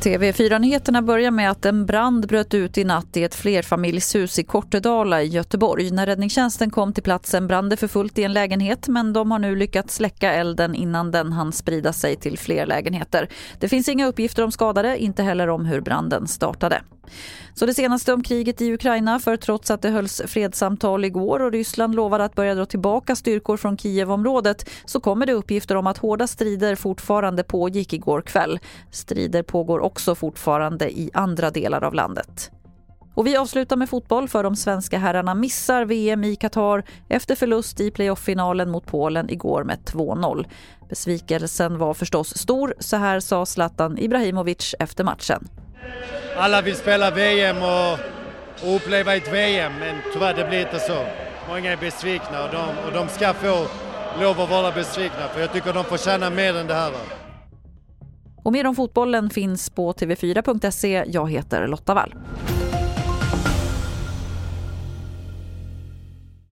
TV4-nyheterna börjar med att en brand bröt ut i natt i ett flerfamiljshus i Kortedala i Göteborg. När räddningstjänsten kom till platsen brann det för fullt i en lägenhet men de har nu lyckats släcka elden innan den hann sprida sig till fler lägenheter. Det finns inga uppgifter om skadade, inte heller om hur branden startade. Så det senaste om kriget i Ukraina, för trots att det hölls fredssamtal igår och Ryssland lovade att börja dra tillbaka styrkor från Kievområdet så kommer det uppgifter om att hårda strider fortfarande pågick igår kväll. Strider pågår också fortfarande i andra delar av landet. Och vi avslutar med fotboll för de svenska herrarna missar VM i Qatar efter förlust i playoff-finalen mot Polen igår med 2-0. Besvikelsen var förstås stor, så här sa Zlatan Ibrahimovic efter matchen. Alla vill spela VM och, och uppleva ett VM, men tyvärr det blir inte så. Många är besvikna och de, och de ska få lov att vara besvikna, för jag tycker de förtjänar mer än det här. Och mer om fotbollen finns på tv4.se. Jag heter Lotta Wall.